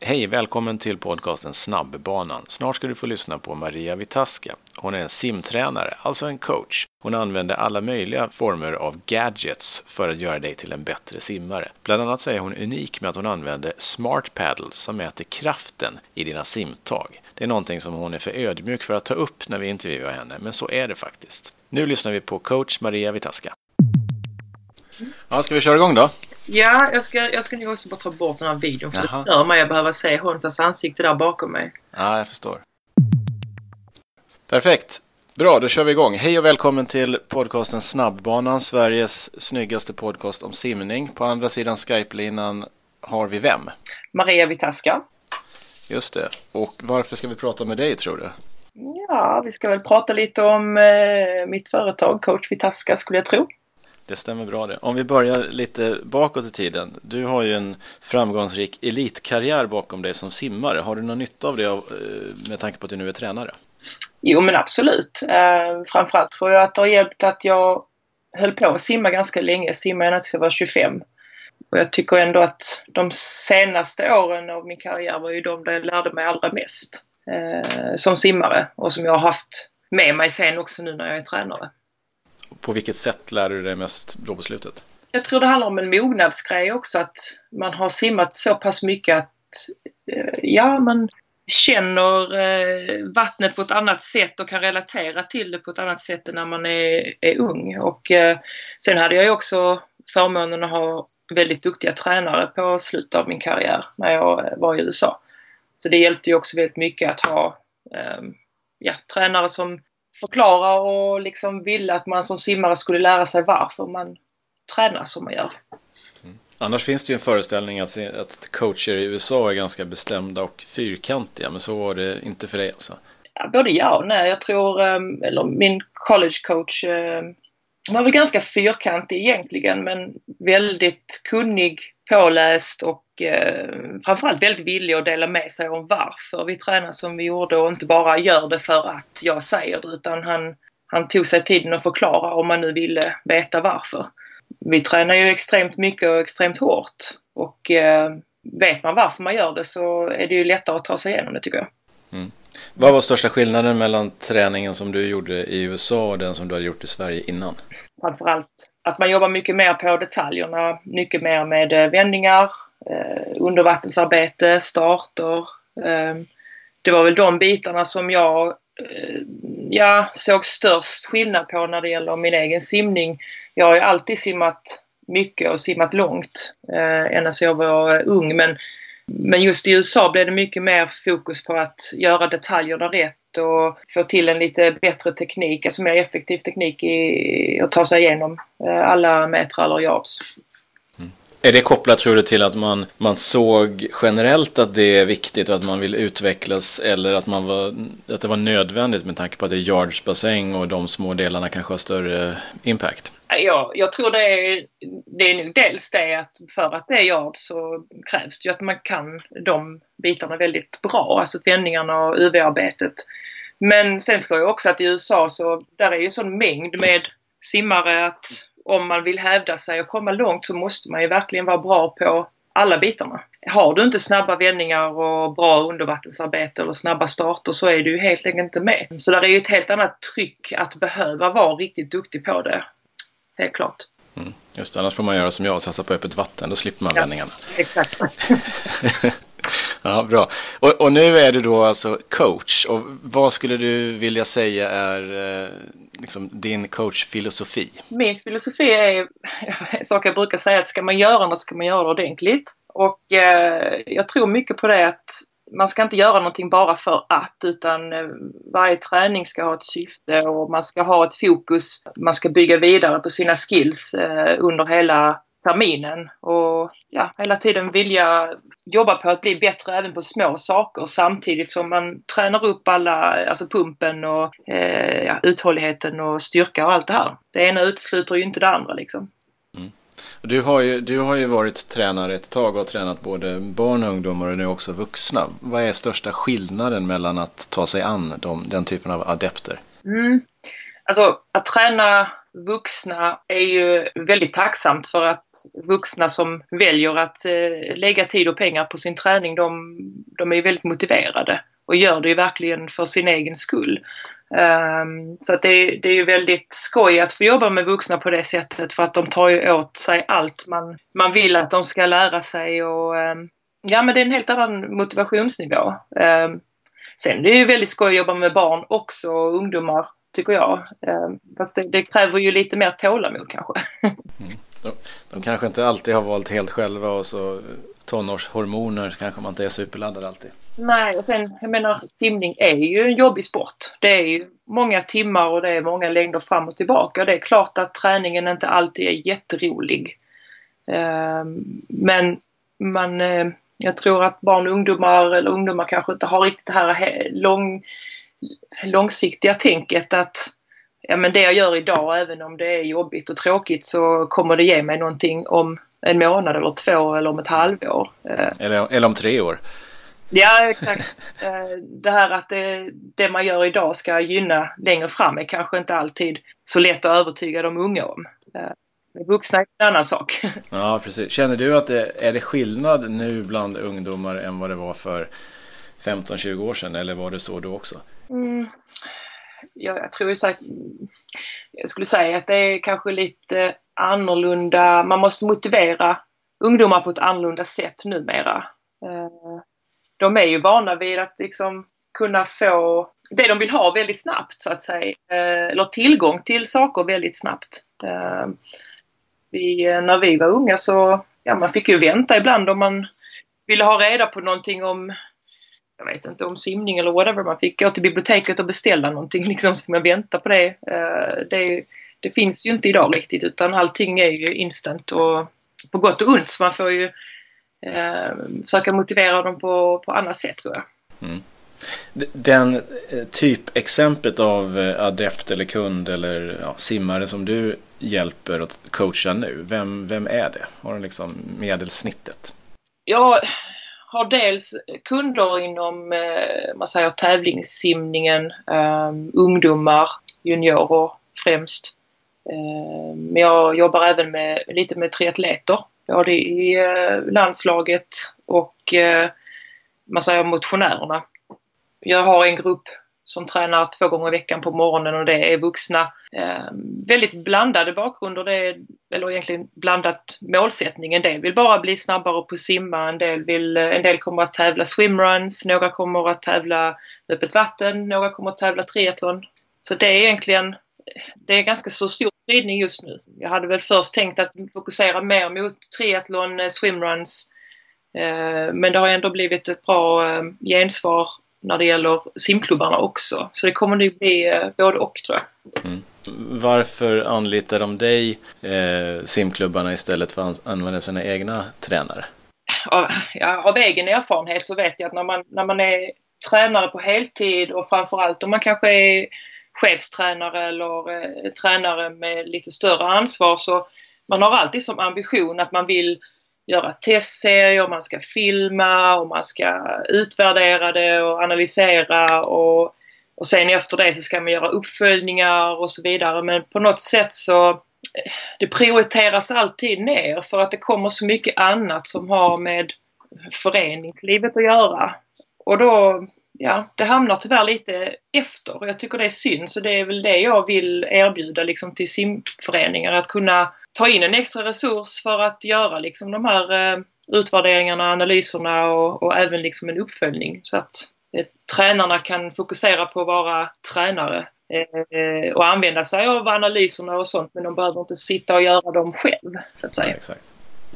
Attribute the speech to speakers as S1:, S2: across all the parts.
S1: Hej, välkommen till podcasten Snabbbanan. Snart ska du få lyssna på Maria Vitaska. Hon är en simtränare, alltså en coach. Hon använder alla möjliga former av gadgets för att göra dig till en bättre simmare. Bland annat så är hon unik med att hon använder smart paddles som mäter kraften i dina simtag. Det är någonting som hon är för ödmjuk för att ta upp när vi intervjuar henne, men så är det faktiskt. Nu lyssnar vi på coach Maria Vitaska. Ja, ska vi köra igång då?
S2: Ja, jag ska, jag ska nog också bara ta bort den här videon för
S1: Jaha.
S2: det stör mig att behöva se Honsas ansikte där bakom mig.
S1: Ja, jag förstår. Perfekt. Bra, då kör vi igång. Hej och välkommen till podcasten Snabbbanan, Sveriges snyggaste podcast om simning. På andra sidan Skype-linan har vi vem?
S2: Maria Vitaska.
S1: Just det. Och varför ska vi prata med dig tror du?
S2: Ja, vi ska väl prata lite om eh, mitt företag, Coach Vitaska, skulle jag tro.
S1: Det stämmer bra det. Om vi börjar lite bakåt i tiden. Du har ju en framgångsrik elitkarriär bakom dig som simmare. Har du någon nytta av det eh, med tanke på att du nu är tränare?
S2: Jo, men absolut. Eh, framförallt tror jag att det har hjälpt att jag höll på att simma ganska länge. Jag simmade ända tills jag var 25. Och jag tycker ändå att de senaste åren av min karriär var ju de där jag lärde mig allra mest eh, som simmare och som jag har haft med mig sen också nu när jag är tränare.
S1: På vilket sätt lär du dig mest då på slutet?
S2: Jag tror det handlar om en mognadsgrej också att man har simmat så pass mycket att eh, ja, man känner eh, vattnet på ett annat sätt och kan relatera till det på ett annat sätt än när man är, är ung. Och eh, sen hade jag ju också förmånen att ha väldigt duktiga tränare på slutet av min karriär när jag var i USA. Så det hjälpte ju också väldigt mycket att ha ja, tränare som förklarar och liksom ville att man som simmare skulle lära sig varför man tränar som man gör.
S1: Annars finns det ju en föreställning att, att coacher i USA är ganska bestämda och fyrkantiga, men så var det inte för dig alltså.
S2: Ja, både ja och nej. Jag tror, ehm, eller min college coach ehm, var väl ganska fyrkantig egentligen men väldigt kunnig, påläst och eh, framförallt väldigt villig att dela med sig om varför vi tränar som vi gjorde och inte bara gör det för att jag säger det utan han, han tog sig tiden att förklara om man nu ville veta varför. Vi tränar ju extremt mycket och extremt hårt och eh, vet man varför man gör det så är det ju lättare att ta sig igenom det tycker jag.
S1: Vad var största skillnaden mellan träningen som du gjorde i USA och den som du hade gjort i Sverige innan?
S2: framförallt att man jobbar mycket mer på detaljerna, mycket mer med eh, vändningar, Eh, undervattensarbete, starter. Eh, det var väl de bitarna som jag eh, ja, såg störst skillnad på när det gäller min egen simning. Jag har ju alltid simmat mycket och simmat långt eh, ända sedan jag var ung men men just i USA blev det mycket mer fokus på att göra detaljerna rätt och få till en lite bättre teknik, alltså mer effektiv teknik i att ta sig igenom eh, alla metrar eller yards.
S1: Är det kopplat tror du till att man, man såg generellt att det är viktigt och att man vill utvecklas eller att, man var, att det var nödvändigt med tanke på att det är yardsbassäng och de små delarna kanske har större impact?
S2: Ja, jag tror det är, det är nog dels det att för att det är yard så krävs det ju att man kan de bitarna väldigt bra, alltså vändningarna och UV-arbetet. Men sen tror jag också att i USA så där är ju sån mängd med simmare att om man vill hävda sig och komma långt så måste man ju verkligen vara bra på alla bitarna. Har du inte snabba vändningar och bra undervattensarbete eller snabba starter så är du ju helt enkelt inte med. Så där är ju ett helt annat tryck att behöva vara riktigt duktig på det. Helt klart.
S1: Mm. Just det, annars får man göra som jag, satsa på öppet vatten, då slipper man
S2: Ja.
S1: vändningarna.
S2: Exakt.
S1: Ja, bra. Och, och nu är du då alltså coach. Och vad skulle du vilja säga är eh, liksom din coachfilosofi?
S2: Min filosofi är en sak jag brukar säga att ska man göra något ska man göra det ordentligt. Och eh, jag tror mycket på det att man ska inte göra någonting bara för att utan eh, varje träning ska ha ett syfte och man ska ha ett fokus. Man ska bygga vidare på sina skills eh, under hela terminen och ja, hela tiden vilja jobba på att bli bättre även på små saker samtidigt som man tränar upp alla, alltså pumpen och eh, ja, uthålligheten och styrka och allt det här. Det ena utesluter ju inte det andra liksom.
S1: Och Du har, ju, du har ju varit tränare ett tag och tränat både barn och ungdomar och nu också vuxna. Vad är största skillnaden mellan att ta sig an de, den typen av adepter?
S2: Mm. Alltså att träna vuxna är ju väldigt tacksamt för att vuxna som väljer att eh, lägga tid och pengar på sin träning, de, de är väldigt motiverade och gör det ju verkligen för sin egen skull. Ehm, så att det, det är ju väldigt skoj att få jobba med vuxna på det sättet för att de tar ju åt sig allt man, man vill att de ska lära sig och ehm, ja men det är en helt annan motivationsnivå. Ehm, sen det är ju väldigt skoj att jobba med barn också och ungdomar tycker jag. Fast det, det kräver ju lite mer tålamod kanske.
S1: Mm. De, de kanske inte alltid har valt helt själva och så tonårshormoner så kanske man inte är superladdad alltid.
S2: Nej, och sen jag menar simning är ju en jobbig sport. Det är ju många timmar och det är många längder fram och tillbaka. Det är klart att träningen inte alltid är jätterolig. Ehm, men man, eh, jag tror att barn och ungdomar, eller ungdomar kanske inte har riktigt det här lång, långsiktiga tänket att ja, men det jag gör idag, även om det är jobbigt och tråkigt, så kommer det ge mig någonting om en månad eller två eller om ett halvår.
S1: Ehm. Eller, eller om tre år.
S2: Ja, exakt. Eh, det här att det, det, man gör idag ska gynna längre fram är kanske inte alltid så lätt att övertyga de unga om. Eh, vuxna är en annan sak.
S1: Ja, precis. Känner du att det är det skillnad nu bland ungdomar än vad det var för 15-20 år sedan eller var det så då också?
S2: Mm. Ja, jag tror så jag skulle säga att det är kanske lite annorlunda. Man måste motivera ungdomar på ett annorlunda sätt numera. Eh, de är ju vana vid att liksom kunna få det de vill ha väldigt snabbt så att säga. Eh, eller tillgång till saker väldigt snabbt. Eh, vi, när vi var unga så, ja man fick ju vänta ibland om man ville ha reda på någonting om jag vet inte, om simning eller whatever. Man fick gå till biblioteket och beställa någonting liksom, så man vänta på det. Eh, det. Det finns ju inte idag riktigt utan allting är ju instant och på gott och ont så man får ju eh, försöka motivera dem på, på annat sätt tror jag. Mm.
S1: Den eh, typexemplet av adept eller kund eller ja, simmare som du hjälper och coachar nu, vem, vem är det? Har du liksom medelsnittet?
S2: Jag har dels kunder inom eh, man säger, tävlingssimningen, ehm, ungdomar, juniorer främst. Ehm, men jag jobbar även med, lite med triatleter både i eh, landslaget och eh, man säger motionärerna. Jag har en grupp som tränar två gånger i veckan på morgonen och det är vuxna. Eh, väldigt blandade bakgrunder, det är, eller egentligen blandat målsättning. En del vill bara bli snabbare på simma, en del, vill, eh, en del kommer att tävla swimruns, några kommer att tävla öppet vatten, några kommer att tävla triathlon. Så det är egentligen det är ganska så stor spridning just nu. Jag hade väl först tänkt att fokusera mer mot triathlon, eh, swimruns. Eh, men det har ändå blivit ett bra gensvar när det gäller simklubbarna också. Så det kommer nog bli både och tror jag. Mm.
S1: Varför anlitar de dig, eh, simklubbarna, istället för att använda sina egna tränare?
S2: Av, ja, av egen erfarenhet så vet jag att när man, när man är tränare på heltid och framförallt om man kanske är chefstränare eller eh, tränare med lite större ansvar så man har alltid som ambition att man vill göra testserier, man ska filma och man ska utvärdera det och analysera och, och sen efter det så ska man göra uppföljningar och så vidare. Men på något sätt så det prioriteras alltid ner för att det kommer så mycket annat som har med föreningslivet att göra. Och då ja, det hamnar tyvärr lite efter och jag tycker det är synd. Så det är väl det jag vill erbjuda liksom till simföreningar. Att kunna ta in en extra resurs för att göra liksom de här eh, utvärderingarna, analyserna och, och, även liksom en uppföljning. Så att eh, tränarna kan fokusera på att vara tränare eh, och använda sig av analyserna och sånt men de behöver inte sitta och göra dem själv. Så att säga.
S1: Ja,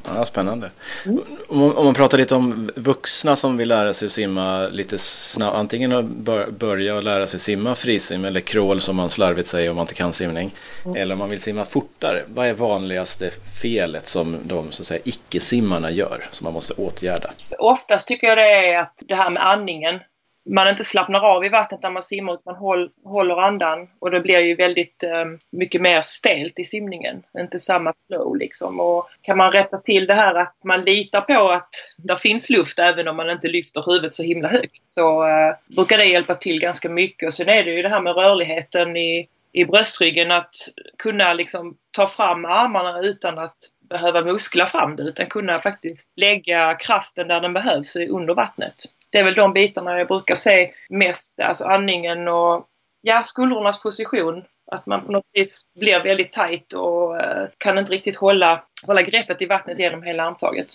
S1: Ja, spännande. Mm. Om, om man pratar lite om vuxna som vill lära sig simma lite snabbt, antingen börja och lära sig simma frisim eller crawl som man slarvigt säger om man inte kan simning. Mm. Eller om man vill simma fortare. Vad är vanligaste felet som de så att säga icke-simmarna gör som man måste åtgärda?
S2: Oftast tycker jag det är att det här med andningen man inte slappnar av i vattnet när man simmar utan man håll, håller andan och det blir ju väldigt eh, mycket mer stelt i simningen. Inte samma flow liksom. Och kan man rätta till det här att man litar på att det finns luft även om man inte lyfter huvudet så himla högt så eh, brukar det hjälpa till ganska mycket. Och sen är det ju det här med rörligheten i i bröstryggen att kunna liksom ta fram armarna utan att behöva muskla fram det utan kunna faktiskt lägga kraften där den behövs under vattnet. Det är väl de bitarna jag brukar se mest, alltså andningen och ja, skuldrornas position. Att man på något vis blir väldigt tight och eh, kan inte riktigt hålla, hålla greppet i vattnet genom hela armtaget.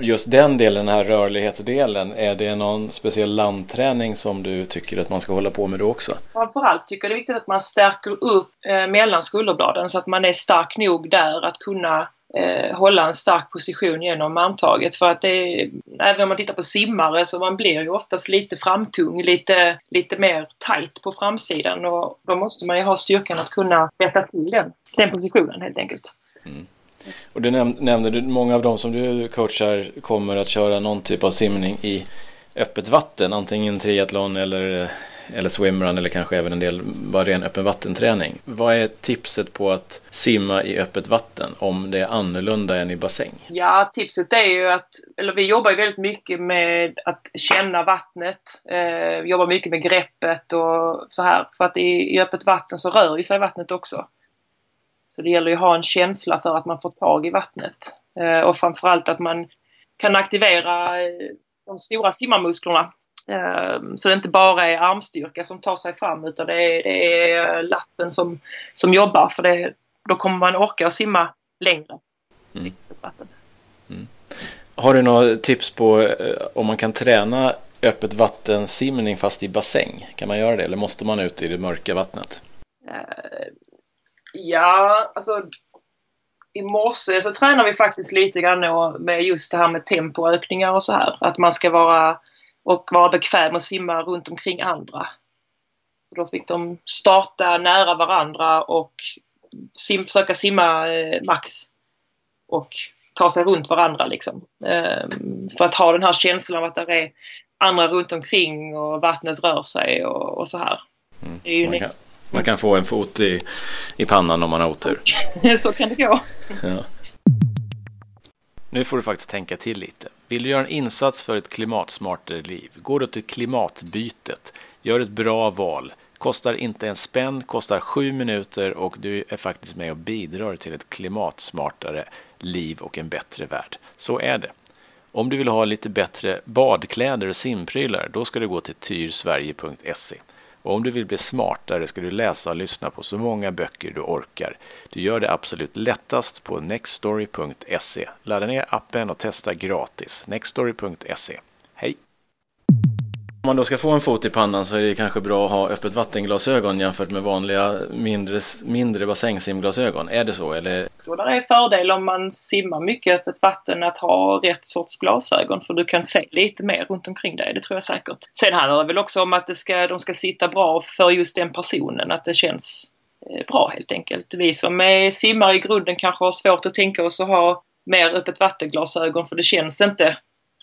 S1: Just den delen, den här rörlighetsdelen, är det någon speciell landträning som du tycker att man ska hålla på med då också?
S2: Framförallt tycker jag det är viktigt att man stärker upp eh, mellan skulderbladen så att man är stark nog där att kunna eh, hålla en stark position genom armtaget. För att det även om man tittar på simmare så man blir ju oftast lite framtung, lite, lite mer tight på framsidan och då måste man ju ha styrkan att kunna rätta till den, den positionen helt enkelt. Mm.
S1: Och du näm nämnde, du, många av dem som du coachar kommer att köra någon typ av simning i öppet vatten, antingen triathlon eller, eh, eller swimrun eller kanske även en del bara ren öppen vattenträning. Vad är tipset på att simma i öppet vatten om det är annorlunda än i bassäng?
S2: Ja, tipset är ju att, eller vi jobbar ju väldigt mycket med att känna vattnet, eh, jobbar mycket med greppet och så här. För att i, i öppet vatten så rör ju sig vattnet också. Så det gäller ju att ha en känsla för att man får tag i vattnet. Eh, och framförallt att man kan aktivera eh, de stora simmarmusklerna. Eh, så det inte bara är armstyrka som tar sig fram utan det är, det är latten som, som jobbar för det, då kommer man orka simma längre. Mm.
S1: Mm. Har du några tips på om man kan träna öppet vattensimning fast i bassäng? Kan man göra det eller måste man ut i det mörka vattnet?
S2: Ja, alltså i morse så tränar vi faktiskt lite grann med just det här med tempoökningar och så här. Att man ska vara och vara bekväm och simma runt omkring andra. Så då fick de starta nära varandra och sim, försöka simma eh, max och ta sig runt varandra liksom. Ehm, för att ha den här känslan av att det är andra runt omkring och vattnet rör sig och, och så här.
S1: Mm. Ju okay. Man kan få en fot i, i pannan om man har otur.
S2: Så kan det gå.
S1: Ja. Nu får du faktiskt tänka till lite. Vill du göra en insats för ett klimatsmartare liv? Gå då till Klimatbytet. Gör ett bra val. Kostar inte en spänn, kostar sju minuter och du är faktiskt med och bidrar till ett klimatsmartare liv och en bättre värld. Så är det. Om du vill ha lite bättre badkläder och simprylar, då ska du gå till tyrsverige.se. Och om du vill bli smartare ska du läsa och lyssna på så många böcker du orkar. Du gör det absolut lättast på nextstory.se. Ladda ner appen och testa gratis. nextstory.se. Om man då ska få en fot i pannan så är det kanske bra att ha öppet vattenglasögon jämfört med vanliga mindre, mindre bassängsimglasögon. Är det så? Eller?
S2: Jag tror det är en fördel om man simmar mycket öppet vatten att ha rätt sorts glasögon för du kan se lite mer runt omkring dig. Det tror jag säkert. Sen handlar det väl också om att det ska, de ska sitta bra för just den personen. Att det känns eh, bra helt enkelt. Vi som är simmar i grunden kanske har svårt att tänka oss att ha mer öppet vattenglasögon för det känns inte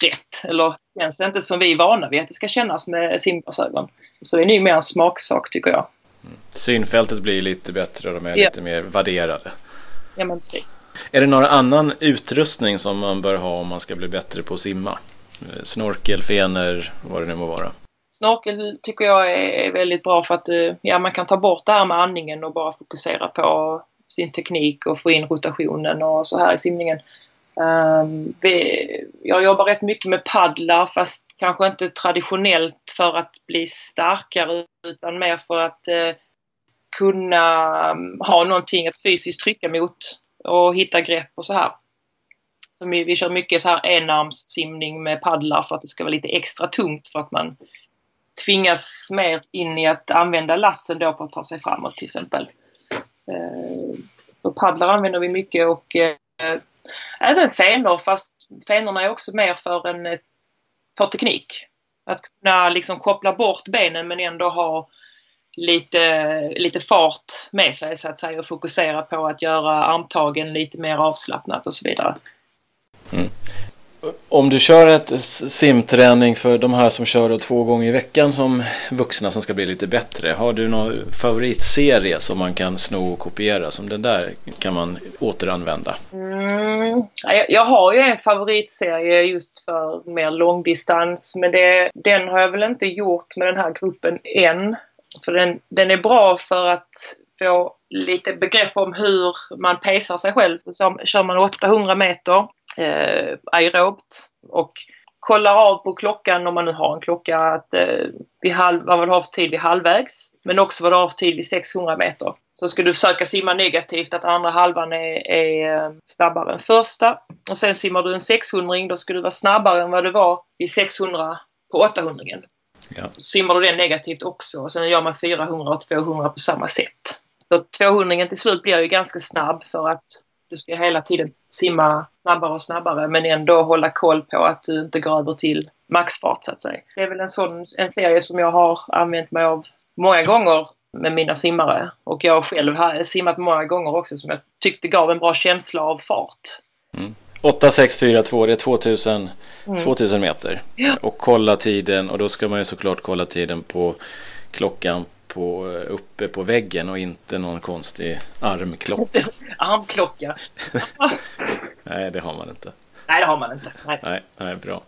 S2: rätt. Eller känns inte som vi är vana vid att det ska kännas med simglasögon. Så det är nog mer en smaksak tycker jag.
S1: Mm. Synfältet blir lite bättre och de är ja. lite mer värderade.
S2: Ja men precis.
S1: Är det några annan utrustning som man bör ha om man ska bli bättre på att simma? Snorkel, fenor, vad det nu må vara.
S2: Snorkel tycker jag är väldigt bra för att eh, ja, man kan ta bort det här med andningen och bara fokusera på sin teknik och få in rotationen och så här i simningen. Um, vi, jag jobbar rätt mycket med paddlar fast kanske inte traditionellt för att bli starkare utan mer för att uh, kunna um, ha någonting att fysiskt trycka mot och hitta grepp och så här. Så vi, vi kör mycket så här enarmssimning med paddlar för att det ska vara lite extra tungt för att man tvingas mer in i att använda latsen då för att ta sig framåt till exempel. Uh, och paddlar använder vi mycket och uh, Eh, även fenor fast fenorna är också mer för, en, eh, för teknik. Att kunna liksom koppla bort benen men ändå ha lite, lite fart med sig så att säga och fokusera på att göra armtagen lite mer avslappnat och så vidare.
S1: Mm. Om du kör ett simträning för de här som kör två gånger i veckan som vuxna som ska bli lite bättre. Har du någon favoritserie som man kan sno och kopiera? Som den där kan man återanvända?
S2: Mm, jag har ju en favoritserie just för mer långdistans men det, den har jag väl inte gjort med den här gruppen än. För den, den är bra för att få lite begrepp om hur man pacear sig själv. Så kör man 800 meter eh, aerobt och kollar av på klockan om man nu har en klocka att eh, vid halv, vad du har för tid vid halvvägs men också vad du har för tid vid 600 meter. Så ska du försöka simma negativt att andra halvan är, är eh, snabbare än första och sen simmar du en 600 då ska du vara snabbare än vad du var vid 600 på 800 ja. Simmar du den negativt också och sen gör man 400 och 200 på samma sätt. Så 200 till slut blir ju ganska snabb för att du ska hela tiden simma snabbare och snabbare men ändå hålla koll på att du inte går över till maxfart så att säga. Det är väl en sån en serie som jag har använt mig av många gånger med mina simmare och jag själv har simmat många gånger också som jag tyckte gav en bra känsla av fart.
S1: Mm. 8642, det är 2000, mm. 2000 meter. Ja. Och kolla tiden och då ska man ju såklart kolla tiden på klockan på, uppe på väggen och inte någon konstig armklocka.
S2: armklocka?
S1: nej, det har man inte.
S2: Nej, det har man inte.
S1: Nej, nej, nej bra.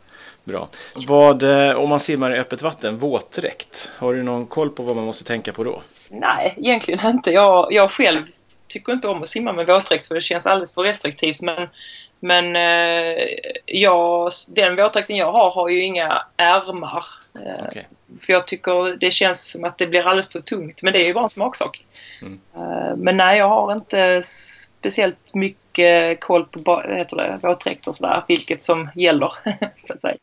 S1: Bra. Vad, eh, om man simmar i öppet vatten, våtdräkt, har du någon koll på vad man måste tänka på då?
S2: Nej, egentligen inte. Jag, jag själv tycker inte om att simma med våtdräkt för det känns alldeles för restriktivt. Men, men eh, jag, den våtdräkten jag har har ju inga ärmar. Eh, okay. För jag tycker det känns som att det blir alldeles för tungt. Men det är ju bara en smaksak. Mm. Eh, men nej, jag har inte speciellt mycket koll på våtdräkt och sådär. Vilket som gäller, så att säga.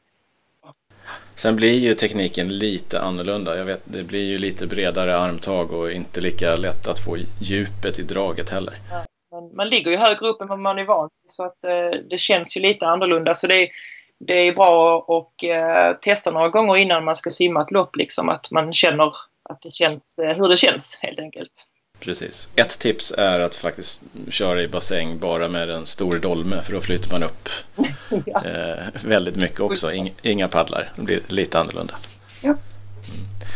S1: Sen blir ju tekniken lite annorlunda. Jag vet, det blir ju lite bredare armtag och inte lika lätt att få djupet i draget heller. Ja,
S2: man ligger ju högre upp än vad man är van så att eh, det känns ju lite annorlunda. Så det är, det är bra att eh, testa några gånger innan man ska simma ett lopp liksom. Att man känner att det känns, eh, hur det känns helt enkelt.
S1: Precis. Ett tips är att faktiskt köra i bassäng bara med en stor dolme för då flyter man upp ja. eh, väldigt mycket också. inga paddlar. Det blir lite annorlunda. Ja. Mm.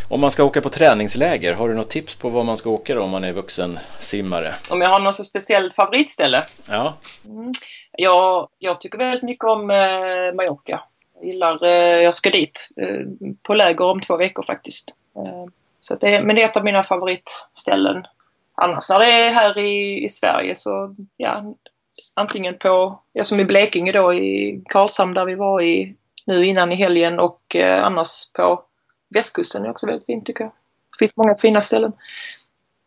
S1: Om man ska åka på träningsläger, har du något tips på var man ska åka då om man är vuxen simmare?
S2: Om jag har något speciellt favoritställe?
S1: Ja.
S2: Mm. Jag, jag tycker väldigt mycket om eh, Mallorca. Jag gillar, eh, jag ska dit eh, på läger om två veckor faktiskt. Eh, så det, men det är ett av mina favoritställen annars när det är här i, i Sverige så ja, antingen på, ja, som i Blekinge då i Karlshamn där vi var i nu innan i helgen och eh, annars på västkusten är också väldigt fint tycker jag. Det finns många fina ställen.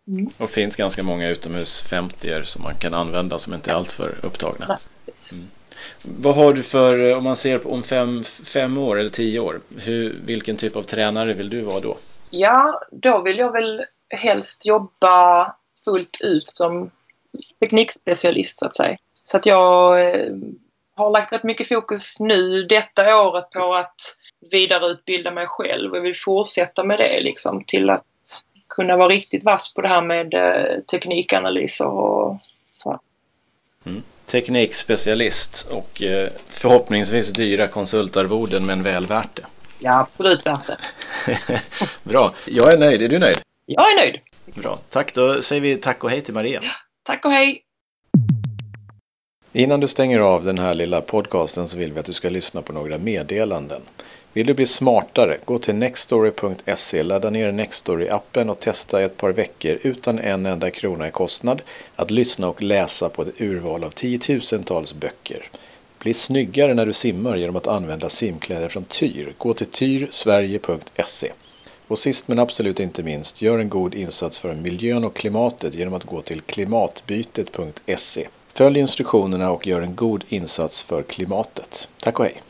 S1: Mm. Och finns ganska många utomhus 50 som man kan använda som inte är alltför upptagna.
S2: Nej,
S1: mm. Vad har du för, om man ser om fem, fem år eller tio år, hur, vilken typ av tränare vill du vara då?
S2: Ja, då vill jag väl helst jobba fullt ut som teknikspecialist så att säga. Så att jag eh, har lagt rätt mycket fokus nu detta året på att vidareutbilda mig själv och vill fortsätta med det liksom till att kunna vara riktigt vass på det här med eh, teknikanalyser och så.
S1: Mm. Teknikspecialist och eh, förhoppningsvis dyra konsultarvoden men väl värt det.
S2: Ja, absolut värt det.
S1: Bra. Jag är nöjd. Är du nöjd?
S2: Jag är nöjd.
S1: Bra. Tack, då säger vi tack och hej till Maria.
S2: Tack och hej.
S1: Innan du stänger av den här lilla podcasten så vill vi att du ska lyssna på några meddelanden. Vill du bli smartare? Gå till nextory.se, ladda ner Nextory-appen och testa ett par veckor utan en enda krona i kostnad att lyssna och läsa på ett urval av tiotusentals böcker. Bli snyggare när du simmar genom att använda simkläder från Tyr. Gå till tyrsverige.se. Och sist men absolut inte minst, gör en god insats för miljön och klimatet genom att gå till klimatbytet.se. Följ instruktionerna och gör en god insats för klimatet. Tack och hej!